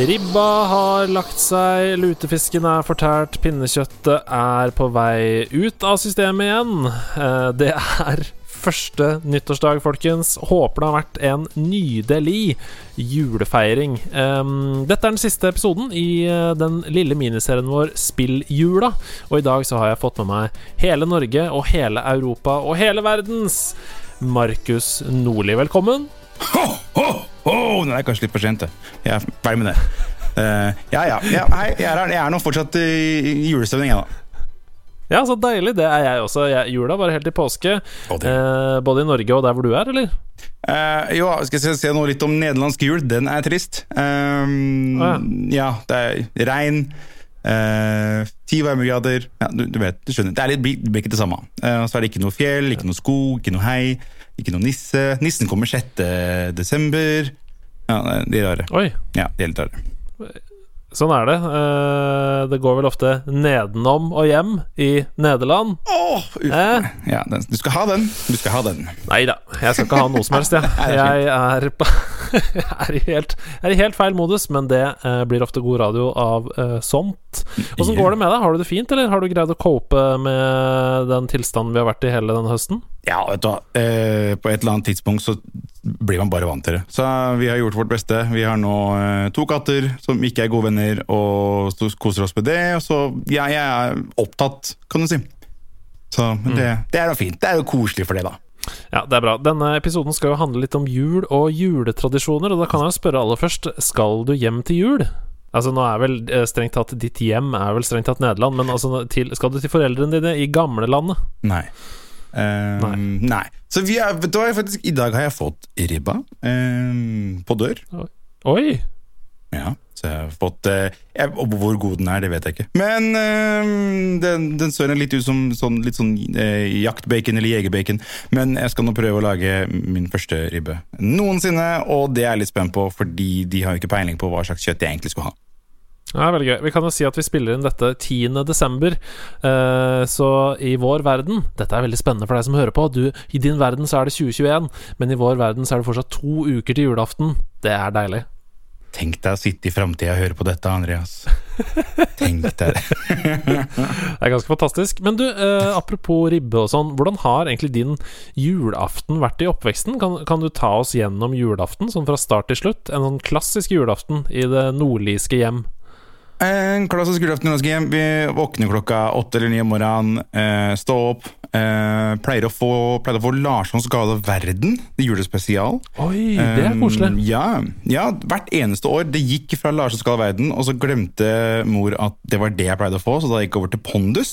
Ribba har lagt seg, lutefisken er fortært, pinnekjøttet er på vei ut av systemet igjen. Eh, Det er første nyttårsdag, folkens. Håper det har vært en nydelig julefeiring. Dette er den siste episoden i eh, den lille miniserien vår Spilljula. Og i dag så har jeg fått med meg hele Norge og hele Europa og hele verdens Markus Nordli. Velkommen. Ho, ho, ho! Nå er jeg kanskje litt for sent. det. Jeg er ferdig med det. Uh, ja, ja. ja hei, jeg er, her. jeg er nå fortsatt i julestemning, jeg, da. Ja, så deilig. Det er jeg også. Jeg, jula var helt i påske. Oh, Eh, både i Norge og der hvor du er, eller? Eh, jo, skal jeg se, se noe litt om nederlandsk jul. Den er trist. Um, ah, ja. det er regn. eh, Ti varmegrader. Ja, du, du vet, du skjønner. Det, er litt, det blir ikke det samme. Eh, så er det ikke noe fjell, ikke noe skog, ikke noe hei, ikke noe nisse. Nissen kommer 6. desember. Ja, de rare. Oi, Ja, de er litt rare. sånn er det. Eh, det går vel ofte nedenom og hjem i Nederland. Uff. Eh? Ja, den, du skal ha den. Du skal ha den. Nei da, jeg skal ikke ha noe som helst, jeg. Er Jeg er, på, er, i helt, er i helt feil modus, men det eh, blir ofte god radio av eh, sånt. Åssen går det med deg? Har du det fint, eller har du greid å cope med den tilstanden vi har vært i hele denne høsten? Ja, vet du hva. Eh, på et eller annet tidspunkt så blir man bare vant til det. Så vi har gjort vårt beste. Vi har nå eh, to katter som ikke er gode venner, og koser oss med det. Så ja, jeg er opptatt, kan du si. Så det, mm. det er jo fint. Det er jo koselig for det, da. Ja, det er bra. Denne episoden skal jo handle litt om jul og juletradisjoner, og da kan jeg jo spørre aller først Skal du hjem til jul? Altså Nå er vel eh, strengt tatt ditt hjem er vel strengt tatt Nederland, men altså til, skal du til foreldrene dine i gamlelandet? Nei. Um, Nei. nei. Så vi er, vet du hva, faktisk, i dag har jeg fått ribba um, på dør. Oi! Ja, så jeg har fått eh, jeg, Hvor god den er, det vet jeg ikke. Men øh, den, den ser litt ut som sånn, litt sånn øh, jaktbacon eller jegerbacon. Men jeg skal nå prøve å lage min første ribbe noensinne, og det er jeg litt spent på, fordi de har jo ikke peiling på hva slags kjøtt jeg egentlig skulle ha. Er veldig gøy. Vi kan jo si at vi spiller inn dette 10. desember, eh, så i vår verden Dette er veldig spennende for deg som hører på. Du, I din verden så er det 2021, men i vår verden så er det fortsatt to uker til julaften. Det er deilig. Tenk deg å sitte i framtida og høre på dette, Andreas. Tenk deg det. Det er ganske fantastisk. Men du, eh, apropos ribbe og sånn, hvordan har egentlig din julaften vært i oppveksten? Kan, kan du ta oss gjennom julaften, sånn fra start til slutt? En sånn klassisk julaften i det nordligske hjem. En klassisk julaften i det norske hjem. Vi våkner klokka åtte eller ni om morgenen. Eh, stå opp. Eh, pleier, å få, pleier å få Larssons gale verden, julespesial. Oi, det er koselig. Um, ja, ja, hvert eneste år. Det gikk fra Larssons gale verden, og så glemte mor at det var det jeg pleide å få, så da gikk jeg over til Pondus.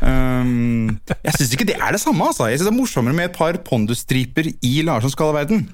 Um, jeg syns ikke det er det samme. altså. Jeg synes Det er morsommere med et par Pondus-striper i Larssons gale verden.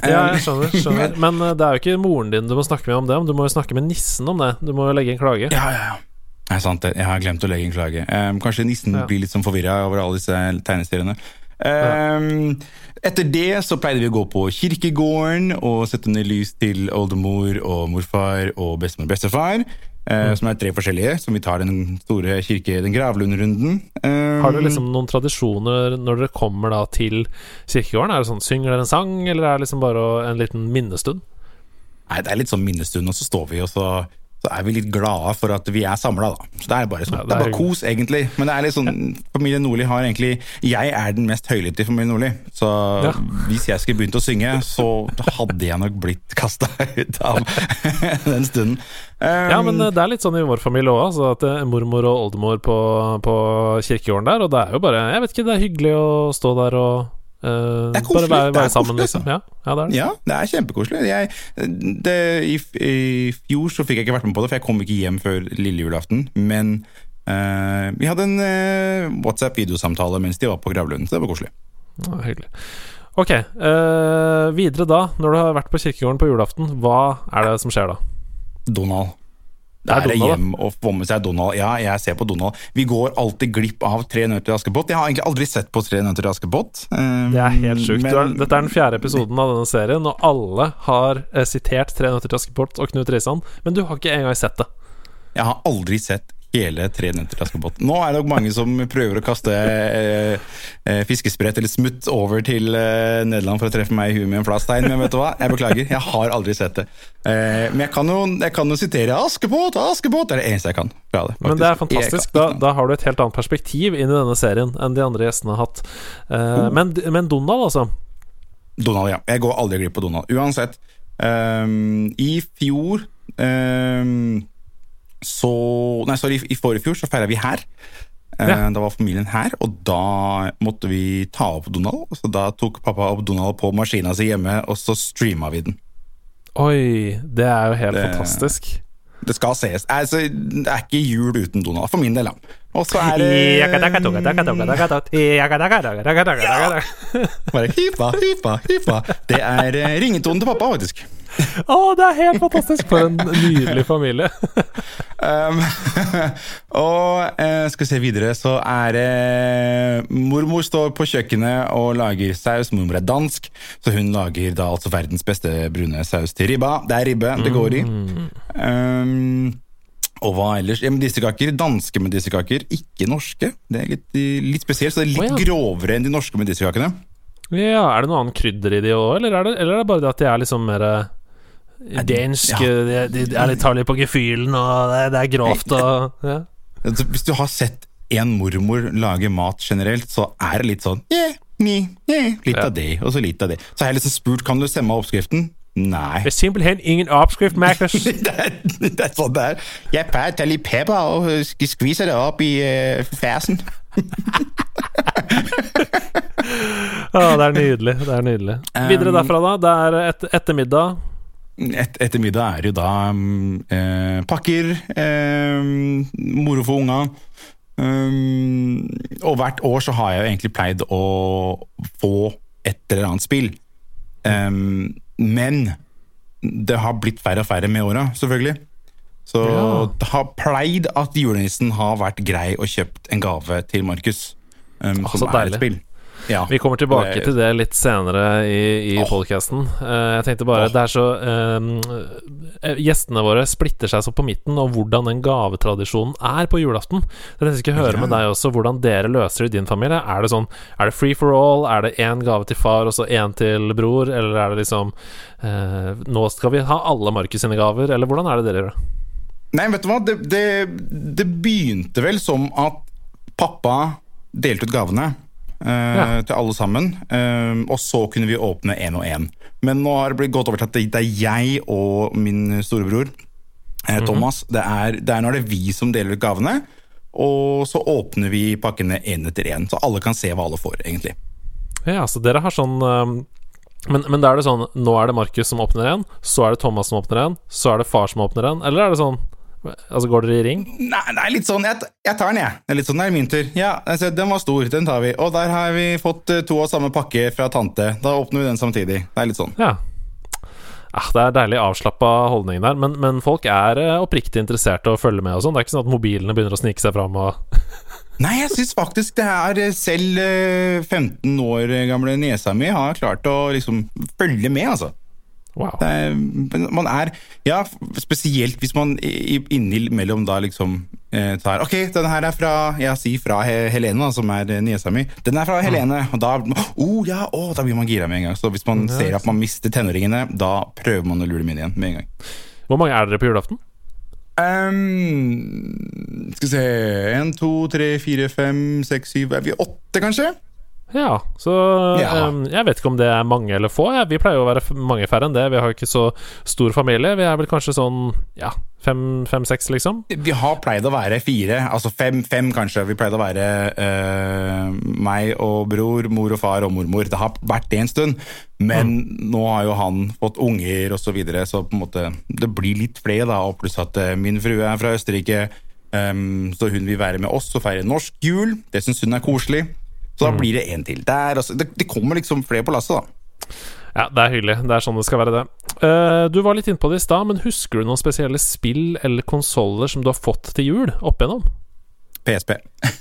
Ja, jeg skjønner. skjønner. Men eh, det er jo ikke moren din du må snakke med om det, du må jo snakke med nissen om det. Du må jo legge en klage. Ja, ja, ja. Er sant, det. Jeg har glemt å legge en klage. Um, kanskje nissen Ja. blir litt sånn forvirra over alle disse tegneseriene. Um, etter det så pleide vi å gå på kirkegården og sette ned lys til oldemor og morfar og bestemor og bestefar. eh, Som er tre forskjellige, som vi tar den store kirke, den gravlundrunden. Um, Har dere liksom noen tradisjoner når dere kommer da til kirkegården? Er det sånn, Synger dere en sang, eller er det liksom bare en liten minnestund? Nei, det er litt sånn minnestund, og så står vi og så, så er vi litt glade for at vi er samla, da. Så det er bare, sånn, Ja, det er bare kos, egentlig. Men det er litt sånn Familien Nordli har egentlig Jeg er den mest høylytte i familien Nordli, så Ja. hvis jeg skulle begynt å synge, så hadde jeg nok blitt kasta ut av den stunden. Um, Ja, men eh, det er litt sånn i vår familie òg, altså at eh, mormor og oldemor på, på kirkegården der, og det er jo bare Jeg vet ikke, det er hyggelig å stå der og eh, Det er koselig, bare være, være sammen, koselig, liksom. Ja, ja, det er det. Ja, det er kjempekoselig. Jeg, det, i, I fjor så fikk jeg ikke vært med på det, for jeg kom ikke hjem før lille julaften. Men uh, vi hadde en uh, WhatsApp-videosamtale mens de var på gravlunden, så det var koselig. Ja, hyggelig. Ok, videre da, når du har vært på kirkegården på julaften, hva er det som skjer da? Donald. Det er Det er Donald, hjem og få med seg Donald. Ja, jeg ser på Donald. Vi går alltid glipp av Tre nøtter til Askepott. Jeg har egentlig aldri sett på Tre nøtter til Askepott. Um, Det er helt sjukt. men- Dette er den fjerde episoden av denne serien, og alle har eh, sitert Tre nøtter til Askepott og Knut Risan, men du har ikke engang sett det. Jeg har aldri sett hele Tre nøtter til Askepott. Nå er det nok mange som prøver å kaste eh, eh, fiskesprett eller smutt over til eh, Nederland for å treffe meg i huet med en flatstein, men vet du hva? Jeg beklager, jeg har aldri sett det. Eh, men jeg kan, jo, jeg kan jo sitere 'Askepott, Askepott', det er det eneste jeg kan fra det. Men det er fantastisk. Da, da har du et helt annet perspektiv inn i denne serien enn de andre gjestene har hatt. Eh, men, men Donald, altså. Donald, ja. Jeg går aldri glipp av Donald. Uansett. Um, I fjor ehm, så Nei, sorry, i forrige fjor så feira vi her. Eh, Ja. Da var familien her, og da måtte vi ta opp Donald. Så da tok pappa opp Donald på maskina si hjemme, og så streama vi den. Oi, det er jo helt Det- fantastisk. Det skal ses. Altså, det er ikke jul uten Donald, for min del, da. Og så er det hypa, hypa, hypa. Det er eh, ringetonen til pappa, faktisk. Å, det er helt fantastisk! For en nydelig familie. Um, og eh, skal vi se videre, så er det Mormor står på kjøkkenet og lager saus. Mormor er dansk, så hun lager da altså verdens beste brune saus til ribba. Det er ribbe det går i. Um, og hva ellers? Ja, Medisterkaker. Danske medisterkaker, ikke norske. Det er litt, litt spesielt, så det er litt oh, ja. grovere enn de norske medisterkakene. Ja, Er det noe annet krydder i de òg, eller, er det- eller er det bare det at de er liksom mer eh, dansk? Ja. De, de, er litt tar på gefühlen, og det, det er grovt og ja. Altså, Hvis du har sett en mormor lage mat generelt, så er det litt sånn yeah, ni, yeah, Litt Ja. av det, og så litt av det. Så har jeg liksom spurt kan du stemme oppskriften. Nei. Det er simpelthen ingen oppskrift, Magnus. det, er, det er sånn det er. Jeg pleier å ta litt pepper og skviser det opp i uh, fersen. Ja, det er nydelig. Det er nydelig. Videre derfra, da. Det er et, ettermiddag. Et, ettermiddag er jo da um, eh, pakker, eh, moro for unga. Um, og hvert år så har jeg jo egentlig pleid å få et eller annet spill. Um, men det har blitt færre og færre med åra, selvfølgelig. Så Ja. det har pleid at julenissen har vært grei og kjøpt en gave til Markus. Um, som er deilig. et spill. Ja. Vi kommer tilbake Det- til det litt senere i, i oh. podcasten. Uh, jeg tenkte bare oh. Det er så eh, Gjestene våre splitter seg så på midten, om hvordan den gavetradisjonen er på julaften. Tenkte jeg skulle høre Ja. med deg også hvordan dere løser det i din familie. Er det sånn Er det free for all? Er det én gave til far og så én til bror? Eller er det liksom uh, Nå skal vi ha alle Markus sine gaver? Eller hvordan er det dere gjør det? Nei, vet du hva? Det, det, det begynte vel som at pappa delte ut gavene eh, Ja. til alle sammen. eh, og så kunne vi åpne én og én. Men nå har det blitt gått over til at det er jeg og min storebror eh, Thomas. det, er, det er nå er det vi som deler ut gavene. Og så åpner vi pakkene én etter én, så alle kan se hva alle får, egentlig. Ja, så dere har sånn men, men da er det sånn Nå er det Markus som åpner en, så er det Thomas som åpner en, så er det far som åpner en, eller er det sånn Altså, går dere i ring? Nei, er litt sånn, jeg, jeg tar den, jeg. Det er litt sånn, det er min tur. Ja, altså, Den var stor, den tar vi. Og der har vi fått eh, to av samme pakke fra tante. Da åpner vi den samtidig. Det er litt sånn. Ja. Ah, det er deilig avslappa holdning der, men, men folk er eh, oppriktig interesserte og følger med og sånn. Det er ikke sånn at mobilene begynner å snike seg fram og Nei, jeg syns faktisk det er eh, selv eh, 15 år gamle niesa mi har klart å liksom følge med, altså. Wow. Er, man er Ja, spesielt hvis man innimellom da liksom eh, tar Ok, den her er fra Jeg sier fra Helene, som er eh, niesa mi. Den er fra Helene. Og da oh, ja, oh, da blir man gira med en gang. Så hvis man Ja, ser at man mister tenåringene, da prøver man å lure dem inn igjen med en gang. Hvor mange er dere på julaften? Um, skal vi se En, to, tre, fire, fem, seks, syv Er vi åtte, kanskje? Ja, så Ja. Um, Jeg vet ikke om det er mange eller få. Ja. Vi pleier jo å være mange færre enn det. Vi har ikke så stor familie. Vi er vel kanskje sånn ja, fem-seks, liksom. Vi har pleid å være fire, altså fem, fem kanskje. Vi pleide å være uh, meg og bror, mor og far og mormor. Det har vært det en stund, men nå har jo han fått unger og så videre, så på en måte det blir litt flere, da. Og pluss at eh, min frue er fra Østerrike, um, så hun vil være med oss og feire norsk jul. Det syns hun er koselig. Så da blir det en til der. Altså, det, det kommer liksom flere på lasset, da. Ja, det er hyggelig. Det er sånn det skal være, det. Uh, du var litt innpå det i stad, men husker du noen spesielle spill eller konsoller som du har fått til jul opp igjennom? PSP.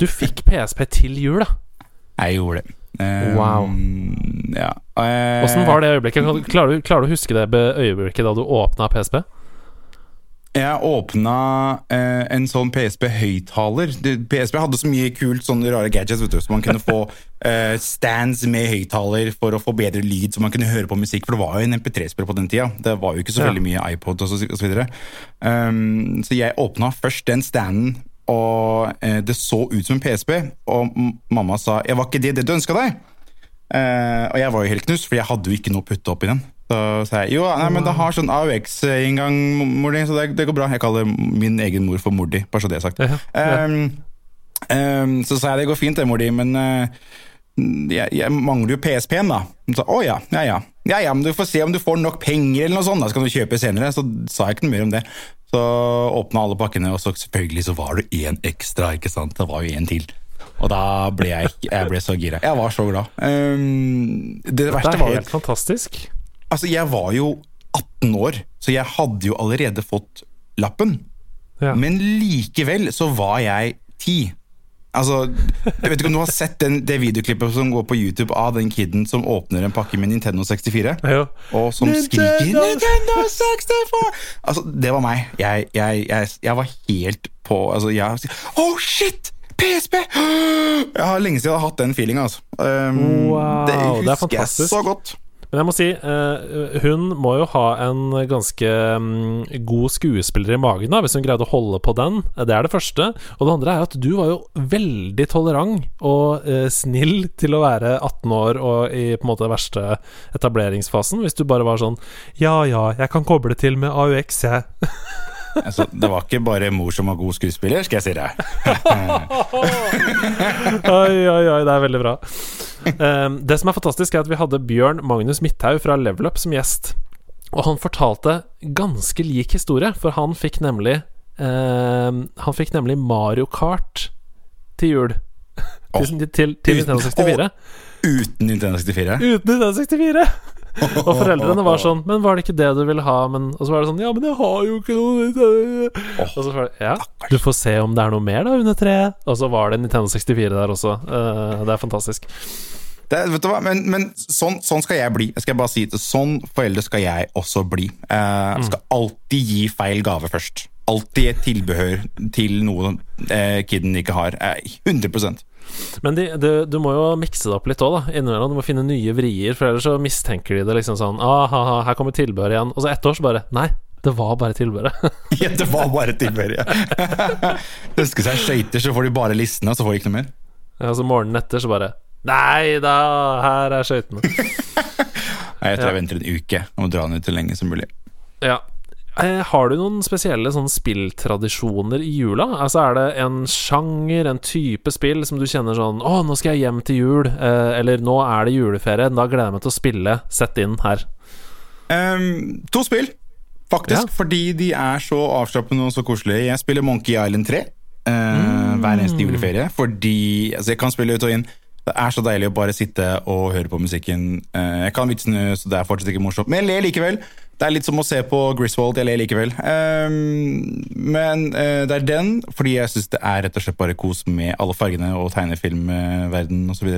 Du fikk PSP til jul, da. Jeg gjorde det. Uh, Wow. Ja. Åssen uh, var det øyeblikket? Klarer du, klarer du å huske det øyeblikket da du åpna PSP? Jeg åpna eh, en sånn PSP-høyttaler. PSP hadde så mye kult, sånne rare gadgets, vet du, så man kunne få eh, stands med høyttaler for å få bedre lyd, så man kunne høre på musikk. For det var jo en MP3-spiller på den tida. Det var jo ikke så veldig mye iPod og så, og så videre. Um, så jeg åpna først den standen, og eh, det så ut som en PSP. Og mamma sa 'Jeg var ikke det det du ønska deg? Eh, og jeg var jo helt knust, for jeg hadde jo ikke noe å putte oppi den. Så sa jeg jo, nei, men det har sånn AUX-inngang, mor di, så det, det går bra. Jeg kaller min egen mor for mor di, bare så det er sagt. Ja, ja. Um, um, så sa jeg det går fint det, mor di, men uh, jeg, jeg mangler jo PSP-en, da. Hun sa å ja, ja ja. Ja ja, men du får se om du får nok penger, eller noe sånt, da så kan du kjøpe senere. Så sa jeg ikke noe mer om det. Så åpna alle pakkene, og så selvfølgelig så var det én ekstra, ikke sant. Det var jo én til. Og da ble jeg, jeg ble så gira. Jeg var så glad. Um, det Det verste er var jo helt fantastisk. Altså, jeg var jo 18 år, så jeg hadde jo allerede fått lappen. Ja. Men likevel så var jeg 10. Altså, jeg vet ikke om du har sett den, det videoklippet som går på YouTube av den kiden som åpner en pakke med Nintendo 64, ja. og som skriker Nintendo! 'Nintendo 64!' Altså, det var meg. Jeg, jeg, jeg, jeg var helt på Altså, jeg Oh, shit! PSP! Jeg har lenge siden jeg har hatt den feelinga, altså. Um, Wow, det det er husker jeg så godt. Men jeg må si, eh, hun må jo ha en ganske mm, god skuespiller i magen, da, hvis hun greide å holde på den. Det er det første. Og det andre er at du var jo veldig tolerant og eh, snill til å være 18 år og i på en måte verste etableringsfasen. Hvis du bare var sånn Ja ja, jeg kan koble til med AUX, jeg. Altså, det var ikke bare mor som var god skuespiller, skal jeg si deg. Oi, oi, oi, det er veldig bra. Um, det som er fantastisk, er at vi hadde Bjørn Magnus Midthaug fra Level Up som gjest. Og han fortalte ganske lik historie, for han fikk nemlig um, Han fikk nemlig Mario Kart til jul. Til, til, til Nintendo 64. Uten Nintendo 64. Uten Nintendo 64! Og foreldrene var sånn Men var det ikke det du ville ha? Men, og så var det sånn Ja, men jeg har jo ikke noe Og så var det Ja, du får se om det er noe mer da under treet. Og så var det Nintendo 64 der også. Uh, det er fantastisk. Det, vet du hva? Men, men sånn, sånn skal jeg bli. Jeg skal bare si det. Sånn forelder skal jeg også bli. Jeg skal alltid gi feil gave først. Alltid et tilbehør til noe uh, kiden ikke har. Uh, 100 Men de, de, du må jo mikse det opp litt òg, da. Innimellom. Du må finne nye vrier, for ellers så mistenker de det liksom sånn ah, her kommer tilbehøret igjen. Og så ett år så bare Nei, det var bare tilbehøret. Ja, det var bare tilbehøret. ja. Ønsker seg skøyter, så får de bare listene, og så får de ikke noe mer. Ja, så morgenen etter så bare Nei da, her er skøytene. Nei, jeg tror Ja. jeg venter en uke og må dra den ut så lenge som mulig. Ja. Eh, har du noen spesielle sånn spilltradisjoner i jula? Altså Er det en sjanger, en type spill som du kjenner sånn Å, nå skal jeg hjem til jul. Eh, eller nå er det juleferie. Da gleder jeg meg til å spille. Sett inn her. Um, to spill, faktisk, Ja. fordi de er så avslappende og så koselige. Jeg spiller Monkey Island 3 eh, hver eneste juleferie, fordi altså, jeg kan spille ut og inn. Det er så deilig å bare sitte og høre på musikken. Eh, jeg kan vitsene, så det er fortsatt ikke morsomt, men jeg ler likevel. Det er litt som å se på Griswold, jeg ler likevel. Ehm, men eh, det er den, fordi jeg syns det er rett og slett bare kos med alle fargene og tegnefilmverden osv.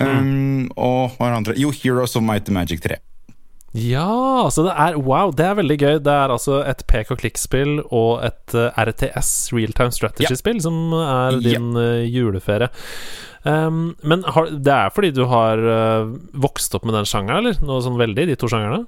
Um, Og hva er det andre? Jo, Heroes of Might and Magic 3. Ja, så det er Wow, det er veldig gøy. Det er altså et pek og klikk-spill og et eh, RTS, real time strategy-spill, som er din eh, juleferie. Um, men har, det er fordi du har uh, vokst opp med den sjangeren, eller? Noe sånn veldig, de to sjangerne?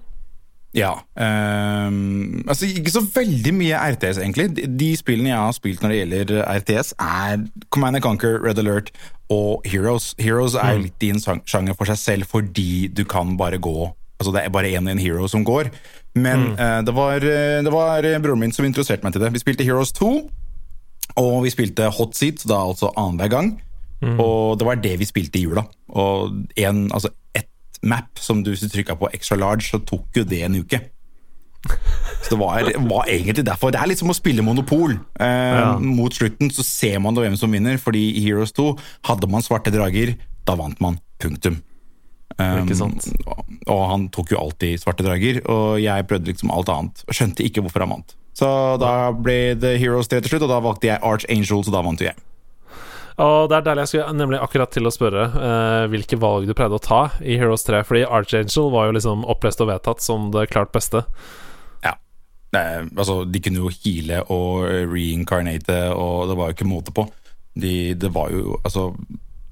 Ja. Um, altså Ikke så veldig mye RTS, egentlig. De, de spillene jeg har spilt når det gjelder RTS, er Command and Conquer, Red Alert og Heroes. Heroes er Mm. litt i en sjanger for seg selv fordi du kan bare gå Altså Det er bare én i en hero som går. Men Mm. uh, det, var, eh, det var eh, broren min som introduserte meg til det. Vi spilte Heroes 2, og vi spilte Hot Seat, da altså annenhver gang. Mm. Og det var det vi spilte i jula. Og en, altså ett map som du trykka på extra large, så tok jo det en uke. Så det var, var egentlig derfor. Det er litt som å spille Monopol. Eh, Ja. Mot slutten så ser man da hvem som vinner, fordi i Heroes 2 hadde man svarte drager, da vant man. Punktum. Um, og han tok jo alltid svarte drager, og jeg prøvde liksom alt annet. Og skjønte ikke hvorfor han vant. Så da ble det Heroes 3 til slutt, og da valgte jeg Archangel, så da vant jo jeg. Og det er deilig. Jeg skulle nemlig akkurat til å spørre uh, hvilke valg du pleide å ta i Heroes 3, fordi Archangel var jo liksom opplest og vedtatt som det klart beste. Ja. Eh, altså, de kunne jo heale og reincarnate, og det var jo ikke måte på. De, det var jo Altså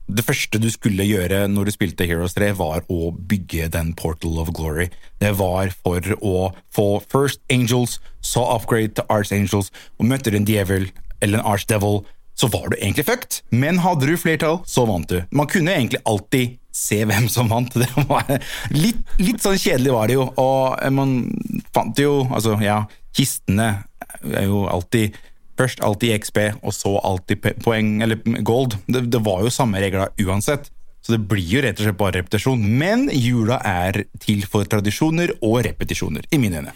Det første du skulle gjøre når du spilte Heroes 3, var å bygge den Portal of Glory. Det var for å få First Angels, så upgrade til Archangels, og møter en djevel eller en Archdevil, så var du egentlig fucked. Men hadde du flertall, så vant du. Man kunne egentlig alltid se hvem som vant. Det var litt, litt sånn kjedelig var det jo, og man fant jo Altså, ja, kistene er jo alltid Først alltid XP, og så alltid poeng, eller gold. Det, det var jo samme regler uansett. Så det blir jo rett og slett bare repetisjon. Men jula er til for tradisjoner og repetisjoner, i mine øyne.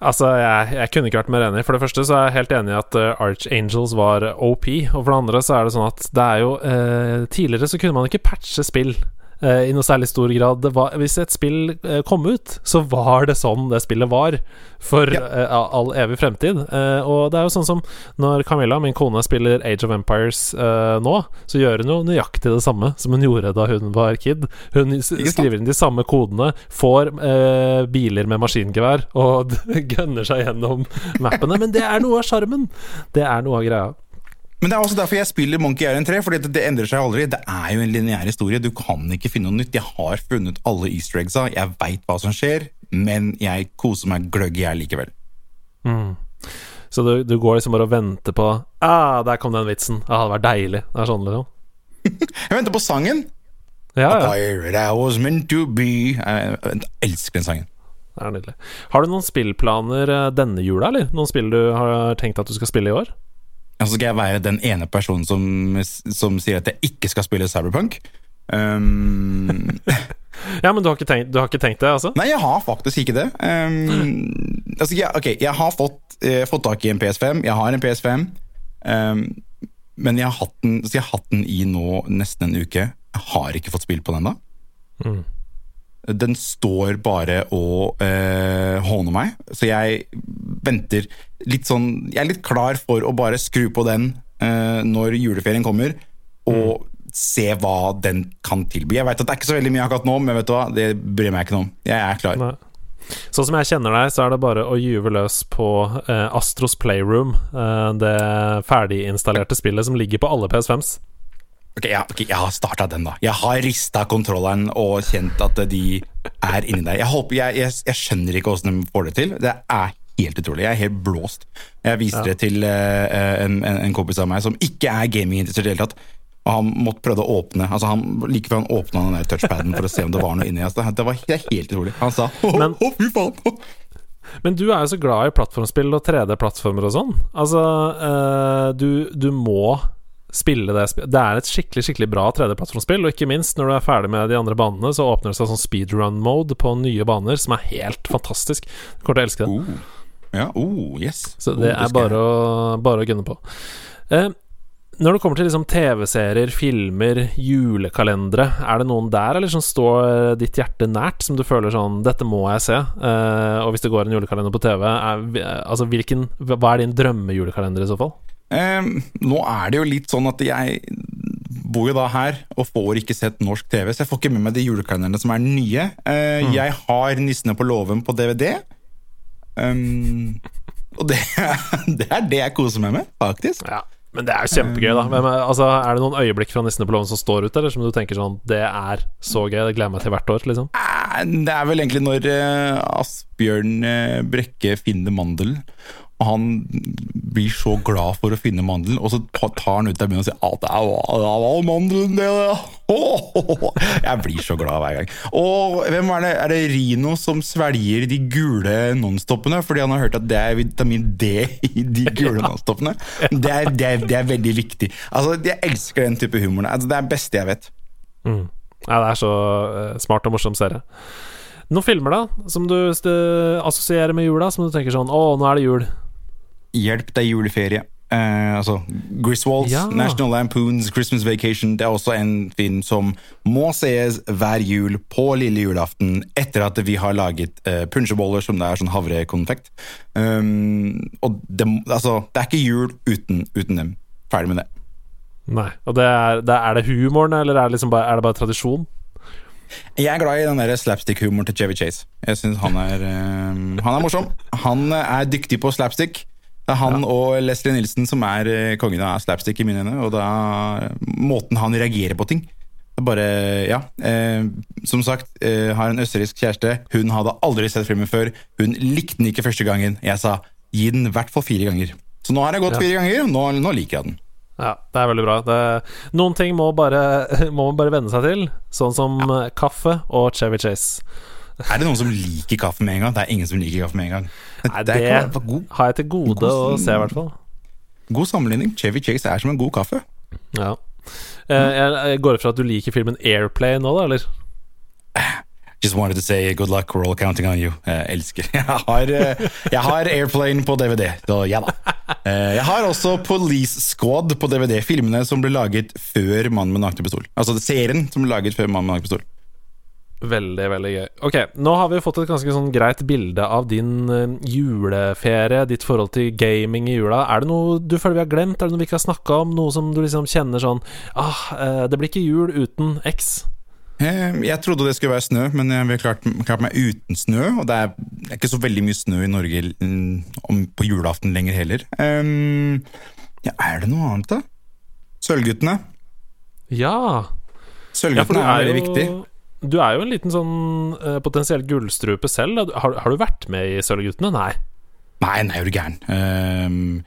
Altså, jeg, jeg, kunne ikke vært mer enig. For det første så er jeg helt enig i at uh, Archangels var OP. Og for det andre så er det sånn at det er jo uh, Tidligere så kunne man ikke patche spill i noe særlig stor grad. Var, hvis et spill uh, kom ut, så var det sånn det spillet var for ja. uh, all evig fremtid. og det er jo sånn som når Camilla, min kone, spiller Age of Empires nå, så gjør hun jo nøyaktig det samme som hun gjorde da hun var kid. Hun skriver inn de samme kodene, får biler med maskingevær og gønner seg gjennom mappene. Men det er noe av sjarmen! Det er noe av greia. Men det er også derfor jeg spiller Monkey Island 3, fordi det, endrer seg aldri. Det er jo en lineær historie, du kan ikke finne noe nytt. Jeg har funnet alle easter eggsa, jeg veit hva som skjer, men jeg koser meg gløgg jeg likevel. Mm. Så du, du, går liksom bare og venter på Ah, der kom den vitsen. Ah, det vært deilig. Det er sånn, liksom. jeg venter på sangen. Ja, ja. I was meant to be Jeg, jeg elsker den sangen. Det er nydelig. Har du noen spillplaner eh, denne jula, eller? Noen spill du har tenkt at du skal spille i år? Så skal jeg være den ene personen som, som sier at jeg ikke skal spille Cyberpunk. Um, ja, men du har, tenkt, du har, ikke tenkt, det, altså? Nei, jeg har faktisk ikke det. Um, altså, jeg, ok, jeg har fått, eh, fått, tak i en PS5. Jeg har en PS5. Um, men jeg har, hatt den, jeg har hatt den i nå nesten en uke. Jeg har ikke fått spilt på den ennå. Mm. Den står bare og eh, håner meg, så jeg venter litt sånn Jeg er litt klar for å bare skru på den eh, når juleferien kommer, og mm. se hva den kan tilby. Jeg vet at det er ikke så veldig mye akkurat nå, men vet du hva, det bryr meg ikke noe om. Jeg er klar. Nei. Sånn som jeg kjenner deg, så er det bare å gyve løs på eh, Astros Playroom, eh, det ferdiginstallerte spillet som ligger på alle PS5s. Ok, ja, okay, Jeg har starta den, da. Jeg har rista kontrolleren og kjent at de er inni der. Jeg, håper, jeg, jeg, jeg skjønner ikke åssen de får det til. Det er helt utrolig. Jeg er helt blåst. Jeg viste ja. det til uh, en, en, kompis av meg som ikke er gaminginteressert i det hele tatt. Og han måtte prøve å åpne Altså han, Like før han åpna den der touchpaden for å se om det var noe inni. Altså, det var helt utrolig. Han sa å, fy faen! Men du er jo så glad i plattformspill og 3D-plattformer og sånn. Altså, uh, du, du må spille det Det er et skikkelig skikkelig bra 3D-plattformspill, og ikke minst når du er ferdig med de andre banene, så åpner det seg sånn speedrun-mode på nye baner, som er helt fantastisk. Du kommer til å elske det. Uh. Ja, uh, yes. Så det oh, er bare å, bare å gunne på. Eh, når det kommer til liksom TV-serier, filmer, julekalendere, er det noen der eller som står ditt hjerte nært, som du føler sånn 'Dette må jeg se', eh, og hvis det går en julekalender på TV, er, altså hvilken Hva er din drømmejulekalender i så fall? Eh, nå er det jo litt sånn at jeg bor jo da her og får ikke sett norsk TV, så jeg får ikke med meg de julekalenderne som er nye. Eh, mm. Jeg har 'Nissene på låven' på DVD. Um, og det, det, er det jeg koser meg med, faktisk. Ja, Men det er jo kjempegøy, da. Men, altså, er det noen øyeblikk fra 'Nissene på låven' som står ut, eller som du tenker sånn Det er så gøy, det gleder jeg meg til hvert år, liksom? Eh, det er vel egentlig når uh, Asbjørn uh, Brekke finner mandelen han blir så glad for å finne mandelen, og så tar han ut av munnen og sier at det var mandelen, det! Jeg blir så glad hver gang. Og hvem er det? Er det Rino som svelger de gule nonstopene? Fordi han har hørt at det er vitamin D i de gule nonstopene. Det er, det, er, det er, veldig viktig. Altså, Jeg elsker den type humor. Altså, det er det beste jeg vet. Mm. Ja, det er så uh, smart og morsom serie. Noen filmer da som du assosierer med jula, som du tenker sånn Å, nå er det jul. Hjelp deg juleferie. Uh, altså Griswolds, ja. National Lampoons Christmas Vacation. Det er også en film som må sees hver jul på lille julaften etter at vi har laget uh, punsjeboller som det er sånn havrekonfekt. Um, og det, altså, det er ikke jul uten, uten dem. Ferdig med det. Nei. Og det er, det er, det humoren, eller er det, liksom bare, er det bare tradisjon? Jeg er glad i den slapstick-humoren til Chevy Chase. Jeg synes han er, eh, han er morsom. Han er dyktig på slapstick. Det er han og Leslie Nilsen som er eh, kongen av slapstick i mine øyne. Og er måten han reagerer på ting. Det er bare, ja. Eh, som sagt, eh, har en østerriksk kjæreste. Hun hadde aldri sett filmen før. Hun likte den ikke første gangen. Jeg sa gi den i hvert fall fire ganger. Så nå har jeg gått Ja. fire ganger, nå, nå liker jeg den. Ja, det er veldig bra. Det, noen ting må, bare, må man bare venne seg til, sånn som ja. kaffe og Chevy Chase. Er det noen som liker kaffe med en gang? Det er ingen som liker kaffe med en gang. Nei, det det god, har jeg til gode å se, i hvert fall. god sammenligning. Chevy Chase er som en god kaffe. Ja. Eh, Jeg, jeg går ut fra at du liker filmen Airplane nå, da, eller? Just wanted to say good luck, we're all counting on you. Jeg elsker. Jeg har, eh, jeg har Airplane på DVD, så ja da. Eh, Jeg har også Police Squad på DVD, filmene som ble laget før Mannen med nakne pistol. Altså serien som ble laget før Mannen med nakne pistol. Veldig, veldig gøy. Ok, nå har vi fått et ganske sånn greit bilde av din eh, juleferie, ditt forhold til gaming i jula. Er det noe du føler vi har glemt? Er det noe vi ikke har snakka om? Noe som du liksom kjenner sånn Ah, eh, det blir ikke jul uten X. Eh, Jeg trodde det skulle være snø, men jeg har klart, klart meg uten snø. Og det er, ikke så veldig mye snø i Norge mm, på julaften lenger heller. Um, ja, er det noe annet, da? Sølvguttene. Ja. ja Sølvguttene ja, er er veldig jo viktig. Du er jo en liten sånn eh, potensiell gullstrupe selv. Har, har du vært med i Sølvguttene? Nei. Nei, nei, er du gæren. Um,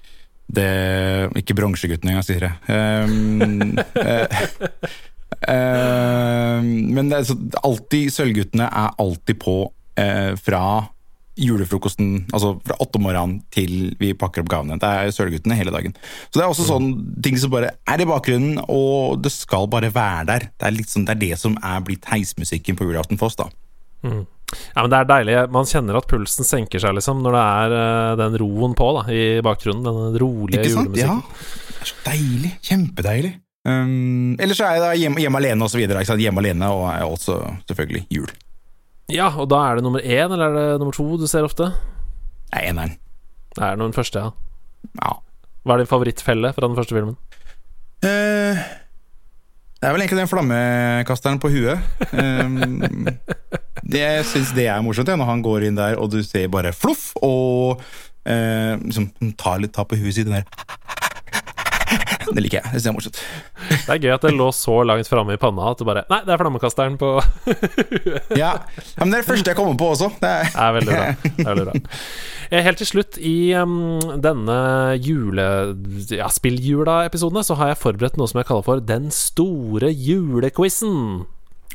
det Ikke bronseguttene engang, sier jeg. Um, uh, uh, men det er så, alltid Sølvguttene er alltid på uh, fra julefrokosten, altså fra åtte om morgenen til vi pakker opp gavene. Det er Sølvguttene hele dagen. Så det er også sånn ting som bare er i bakgrunnen, og det skal bare være der. Det er, sånn, det, er det som er blitt heismusikken på julaften for oss, da. Ja, men det er deilig. Man kjenner at pulsen senker seg, liksom, når det er eh, den roen på da i bakgrunnen. Den rolige Ikke sant? Ja. Det er så deilig. Kjempedeilig. Um, Eller så er jeg da hjemme, hjemme alene og så videre. Hjemme alene og er også selvfølgelig jul. Ja, og da er det nummer én, eller er det nummer to du ser ofte? Nei, eneren. Det er den første, ja. Ja. Hva er din favorittfelle fra den første filmen? Uh, det er vel egentlig den flammekasteren på huet. Um, det, jeg syns det er morsomt, ja, når han går inn der, og du ser bare floff, og uh, liksom tar litt ta på huet sitt. Den der Det liker jeg. Det syns jeg er morsomt. Det er gøy at det lå så langt framme i panna at du bare Nei, det er flammekasteren på Ja. Men det er det første jeg kommer på også. Det er, Det er veldig bra. Det er veldig bra. Eh, Helt til slutt i um, denne jule... Ja, spilljula-episodene så har jeg forberedt noe som jeg kaller for Den store julequizen.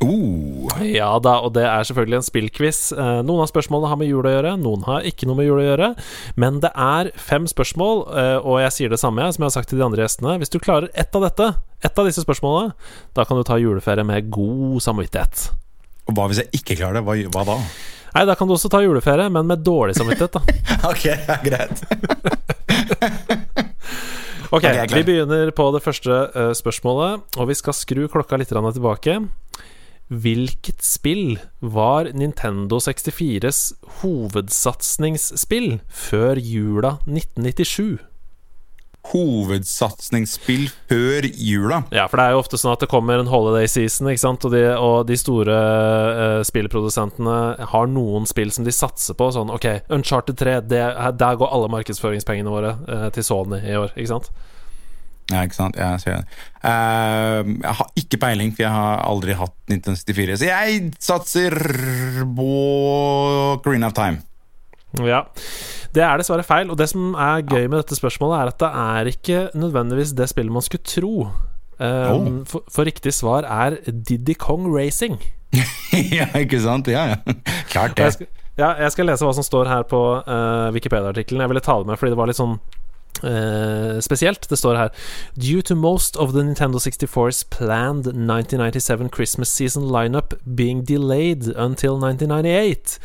Uh, Ja da, og det er selvfølgelig en spillquiz. Eh, Noen av spørsmålene har med jul å gjøre, noen har ikke noe med jul å gjøre. Men det er fem spørsmål, eh, og jeg sier det samme som jeg har sagt til de andre gjestene. Hvis du klarer ett av dette, ett av disse spørsmålene, da kan du ta juleferie med god samvittighet. og hva hvis jeg ikke klarer det? Hva, hva da? Nei, da kan du også ta juleferie, men med dårlig samvittighet, da. Ok, ja, greit. Ok, vi begynner på det første eh, spørsmålet, og vi skal skru klokka litt tilbake. Hvilket spill var Nintendo 64s hovedsatsingsspill før jula 1997? Hovedsatsingsspill før jula. Ja, for det er jo ofte sånn at det kommer en holiday season, ikke sant, og de, og de store uh, spillprodusentene har noen spill som de satser på. Sånn, ok, Uncharted 3, det, der går alle markedsføringspengene våre uh, til Sony i år, ikke sant? Ja, ikke sant? Jeg ser det. Uh, jeg har ikke peiling, for jeg har aldri hatt 1964. Så jeg satser på Green of Time. Ja, det er dessverre feil. Og det som er gøy med dette spørsmålet, er at det er ikke nødvendigvis det spillet man skulle tro. Um, Oh. for, for riktig svar er Diddy Kong Racing. ja, ikke sant? Ja, ja. Klart det. Jeg skal, ja, jeg skal lese hva som står her på uh, Wikipedia-artikkelen. Jeg ville ta det med fordi det var litt sånn eh, spesielt. Det står her Due to most of the Nintendo 64's planned 1997 Christmas season lineup being delayed until 1998,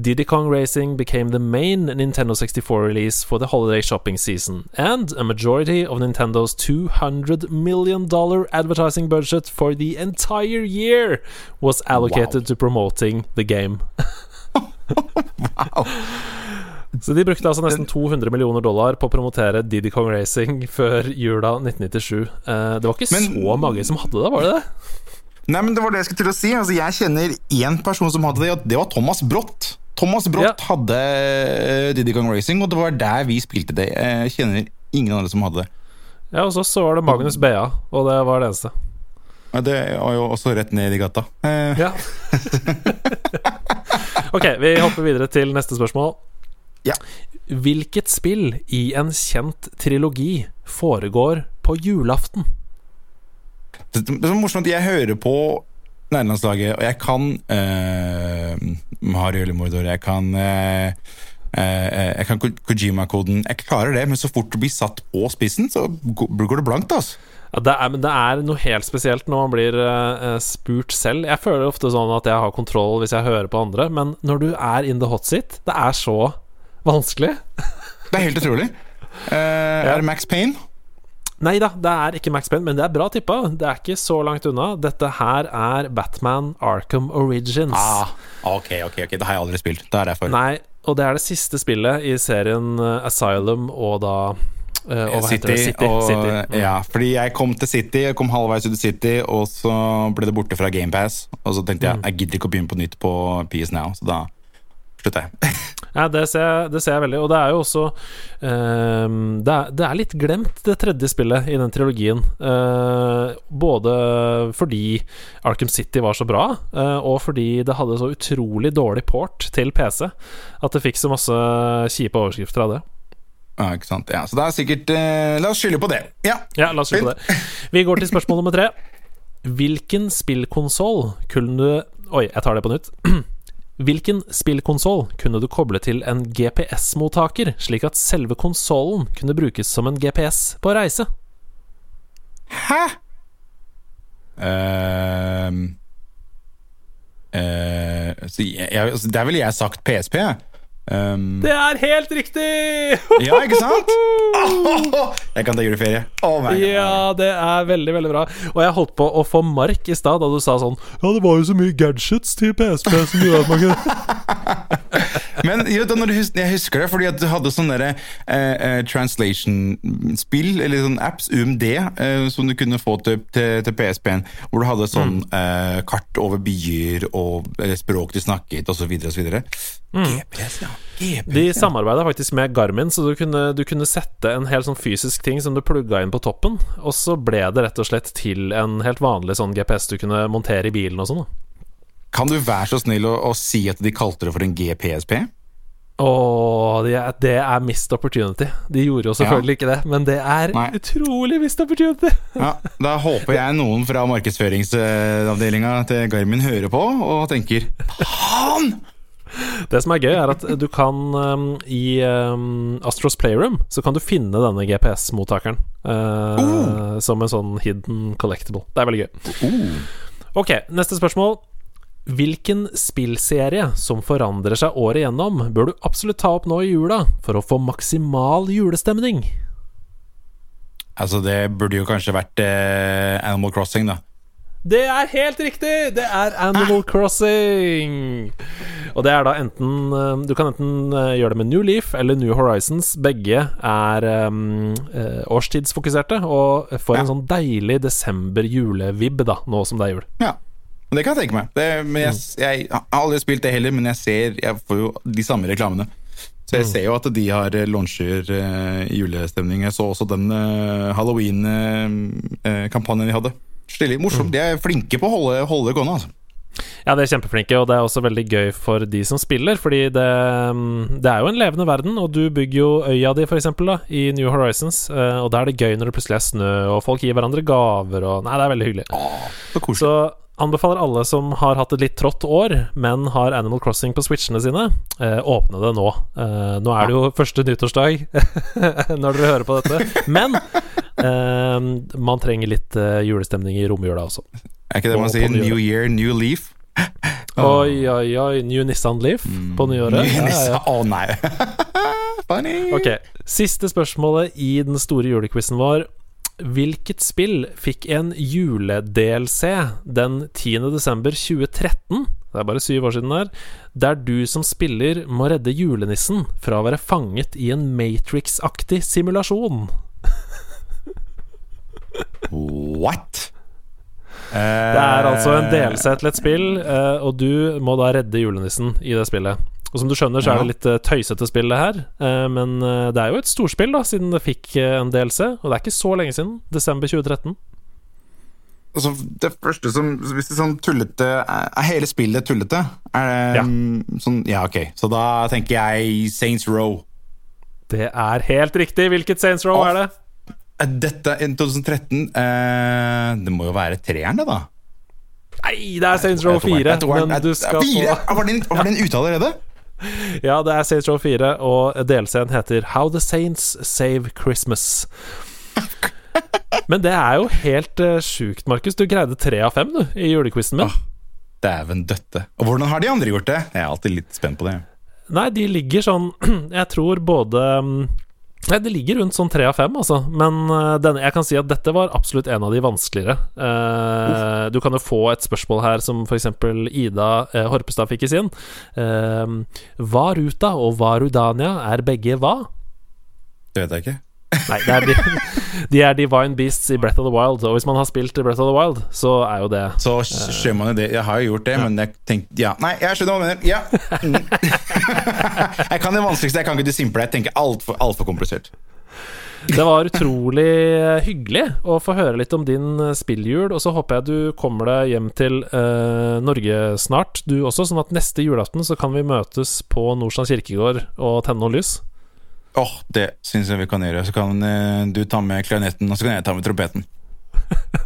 Diddy Kong Racing became the main Nintendo 64 release for the holiday shopping season, and a majority of Nintendo's $200 million advertising budget for the entire year was allocated to promoting the game. Wow. Så de brukte altså nesten 200 millioner dollar på å promotere Diddy Kong Racing før jula 1997. Eh, det var ikke Men- så mange som hadde det, var det det? Nei, men Det var det jeg skulle til å si. Altså, jeg kjenner én person som hadde det, og det var Thomas Brott. Thomas Brott Ja. hadde uh, Diddy Kong Racing, og det var der vi spilte det. Jeg kjenner ingen andre som hadde det. Ja, og så, så var det Magnus Bea, og det var det eneste. Ja, Det var jo også rett ned i gata. Eh, Ja. ok, vi hopper videre til neste spørsmål. Ja. Hvilket spill i en kjent trilogi foregår på julaften? Det, det er så morsomt jeg hører på nærlandslaget, og jeg kan uh, Mario eller Mordor, jeg kan uh, uh, Jeg kan Kojima-koden. Jeg klarer det, men så fort du blir satt på spissen, så går det blankt. altså. Ja, det, er, men det er noe helt spesielt når man blir uh, spurt selv. Jeg føler ofte sånn at jeg har kontroll hvis jeg hører på andre, men når du er in the hot seat, det er så vanskelig. Det er helt utrolig. Eh, Er det Max Payne? Nei da, det er ikke Max Payne, men det er bra tippa. Det er ikke så langt unna. Dette her er Batman Arkham Origins. Ah, ok, ok, ok, det har jeg aldri spilt. Det er derfor. Nei, og det er det siste spillet i serien eh, Asylum og da eh, og heter det? City. og, City. Mm. Ja, fordi jeg kom til City, jeg kom halvveis ut i City, og så ble det borte fra GamePass. Og så tenkte Mm. jeg jeg gidder ikke å begynne på nytt på PS Now, så da slutta jeg. Ja, det ser, jeg, det ser jeg veldig. Og det er jo også um, det, er, det er litt glemt, det tredje spillet i den trilogien. Uh, både fordi Arkham City var så bra, uh, og fordi det hadde så utrolig dårlig port til PC at det fikk så masse kjipe overskrifter av det. Ja, ikke sant? Ja, så det er sikkert uh, La oss skylde på det. Ja. Ja, la oss på det. Vi går til spørsmål nummer tre. Hvilken spillkonsoll kunne du Oi, jeg tar det på nytt. Hvilken spillkonsoll kunne du koble til en GPS-mottaker, slik at selve konsollen kunne brukes som en GPS på reise? Hæ? Uh, uh, så jeg, jeg, altså, der ville jeg sagt PSP. jeg. Ehm, Det er helt riktig! ja, ikke sant? jeg kan ta juleferie. Oh my God. Ja, det er veldig, veldig bra. Og jeg holdt på å få mark i stad da du sa sånn Ja, det var jo så mye gadgets til PSP som gjorde at man kunne Men jo, da, hus jeg husker det, fordi at du hadde sånne der, eh, eh, translation-spill, eller sånne apps, UMD, eh, som du kunne få til, til, til PSP-en, hvor du hadde sånn eh, kart over byer og eh, språk de snakket, osv. osv. GPS, ja. GPS, De samarbeida faktisk med Garmin, så du kunne, du kunne sette en helt sånn fysisk ting som du plugga inn på toppen, og så ble det rett og slett til en helt vanlig sånn GPS du kunne montere i bilen og sånn. da. Kan du være så snill å, å si at de kalte det for en GPSP? Åh, det er, det er missed opportunity. De gjorde jo selvfølgelig ikke det, men det er Nei. utrolig missed opportunity. Ja, Da håper jeg noen fra markedsføringsavdelinga til Garmin hører på og tenker Faen! Det som er gøy, er at du kan um, I um, Astros Playroom så kan du finne denne GPS-mottakeren uh, som en sånn hidden collectible. Det er veldig gøy. Ok, neste spørsmål. Hvilken spillserie som forandrer seg året igjennom, bør du absolutt ta opp nå i jula for å få maksimal julestemning? Altså, det burde jo kanskje vært eh, Animal Crossing, da. Det er helt riktig! Det er Animal Crossing! Og det er da enten eh, Du kan enten eh, gjøre det med New Leaf eller New Horizons. Begge er um, årstidsfokuserte og får Ja. en sånn deilig desember-julevibb da, nå som det er jul. Ja, det kan jeg tenke meg. Det, men jeg, jeg har aldri spilt det heller, men jeg ser Jeg får jo de samme reklamene. Så jeg ser jo at de har eh, launcher uh, julestemning. Jeg så også den uh, halloween-kampanjen de hadde. Stilig, morsomt. De er flinke på å holde, holde gående. altså. Ja, de er kjempeflinke, og det er også veldig gøy for de som spiller, fordi det, mm, det er jo en levende verden, og du bygger jo øya di, for eksempel, da, i New Horizons, eh, og da er det gøy når det plutselig er snø, og folk gir hverandre gaver, og Nei, det er veldig hyggelig. Så koselig. Så anbefaler alle som har hatt et litt trått år, men har Animal Crossing på switchene sine, eh, åpne det nå. Eh, nå er det jo første nyttårsdag når dere hører på dette, men eh, man trenger litt eh, julestemning i romjula også. Er ikke det man sier? New year, new leaf? Oi, oi, oi. New Nissan Leaf på nyåret. Ny Ja, ja, oh, nei! Funny! Ok, Siste spørsmålet i den store julequizen vår. Hvilket spill fikk en jule-DLC den 10. desember 2013? Det er bare syv år siden der. Der du som spiller må redde julenissen fra å være fanget i en Matrix-aktig simulasjon. What? Det er altså en DLC til et spill, eh, og du må da redde julenissen i det spillet. Og som du skjønner, så er det litt eh, tøysete spill, det her. Eh, men eh, det er jo et storspill, da, siden det fikk en DLC. Og det er ikke så lenge siden. Desember 2013. Altså, det første som Hvis det er sånn tullete Er hele spillet tullete? Er det Ja. mm, sånn Ja, ok. Så da tenker jeg Saints Row. Det er helt riktig. Hvilket Saints Row Å. er det? Dette er 2013 eh, Det må jo være treeren, det, da. Nei, det er Saints Row 4. Men du skal få Var den, var den ute allerede? Ja, det er Saints Row 4, og DLC-en heter How the Saints Save Christmas. Men det er jo helt uh, sjukt, Markus. Du greide tre av fem du, i julequizen min. Oh, Dæven døtte. Og hvordan har de andre gjort det? Jeg er alltid litt spent på det. Nei, de ligger sånn Jeg tror både mm, Nei, det ligger rundt sånn tre av fem, altså. Men eh, denne, jeg kan si at dette var absolutt en av de vanskeligere. Eh, du kan jo få et spørsmål her som f.eks. Ida eh, Horpestad fikk i sin. Uh, Varuta og Varudania er begge hva? Det vet jeg ikke. Nei, det er de, de er Divine Beasts i Breath of the Wild. Og hvis man har spilt Breath of the Wild, så er jo det Så skjønner man jo det. Jeg har jo gjort det, men jeg tenkte Ja, nei, jeg skjønner hva du mener. Ja. Jeg kan det vanskeligste. Jeg kan ikke det simple. Jeg tenker altfor alt for komplisert. Det var utrolig hyggelig å få høre litt om din eh, spilljul, og så håper jeg du kommer deg hjem til eh, Norge snart, du også, sånn at neste julaften så kan vi møtes på Nordstrand kirkegård og tenne noen lys. Åh, det syns jeg vi kan gjøre. Så kan uh, du ta med klarinetten, og så kan jeg ta med trompeten.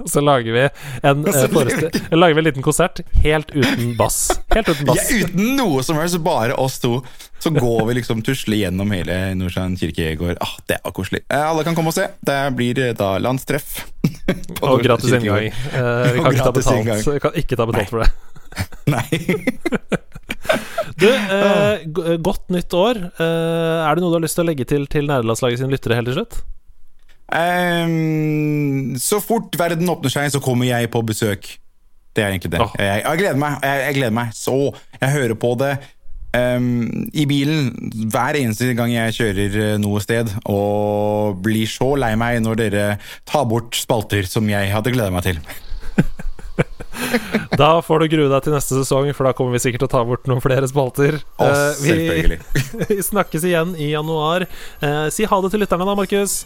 Og så lager vi en, foreste- lager vi en liten konsert helt uten bass. Helt uten Ja, uten noe som helst, bare oss to. Så går vi liksom tusle gjennom hele Nordstrand kirkegård. Ah, det var koselig. Uh, alle kan komme og se. Det blir da landstreff. Og gratis inngang. Vi kan ikke ta betalt, kan ikke ta betalt for det. Nei. Du, eh, godt nytt år. Eh, er det noe du har lyst til å legge til til Nerdelandslaget sine lyttere helt til slutt? Um, så fort verden åpner seg, så kommer jeg på besøk. Det er egentlig det. Oh. Jeg, jeg gleder meg. Jeg, jeg gleder meg så. Jeg hører på det um, i bilen hver eneste gang jeg kjører eh, noe sted, og blir så lei meg når dere tar bort spalter som jeg hadde gleda meg til. Da får du grue deg til neste sesong, for da kommer vi sikkert til å ta bort noen flere spalter. Å, Eh, vi, selvfølgelig. vi snakkes igjen i januar. Eh, si ha det til lytterne da, Markus.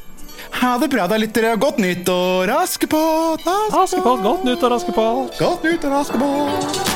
Ha det bra, da, lyttere. Godt nyttår, Askepott! Askepott, godt nyttår, Askepott. Godt nyttår, Askepott!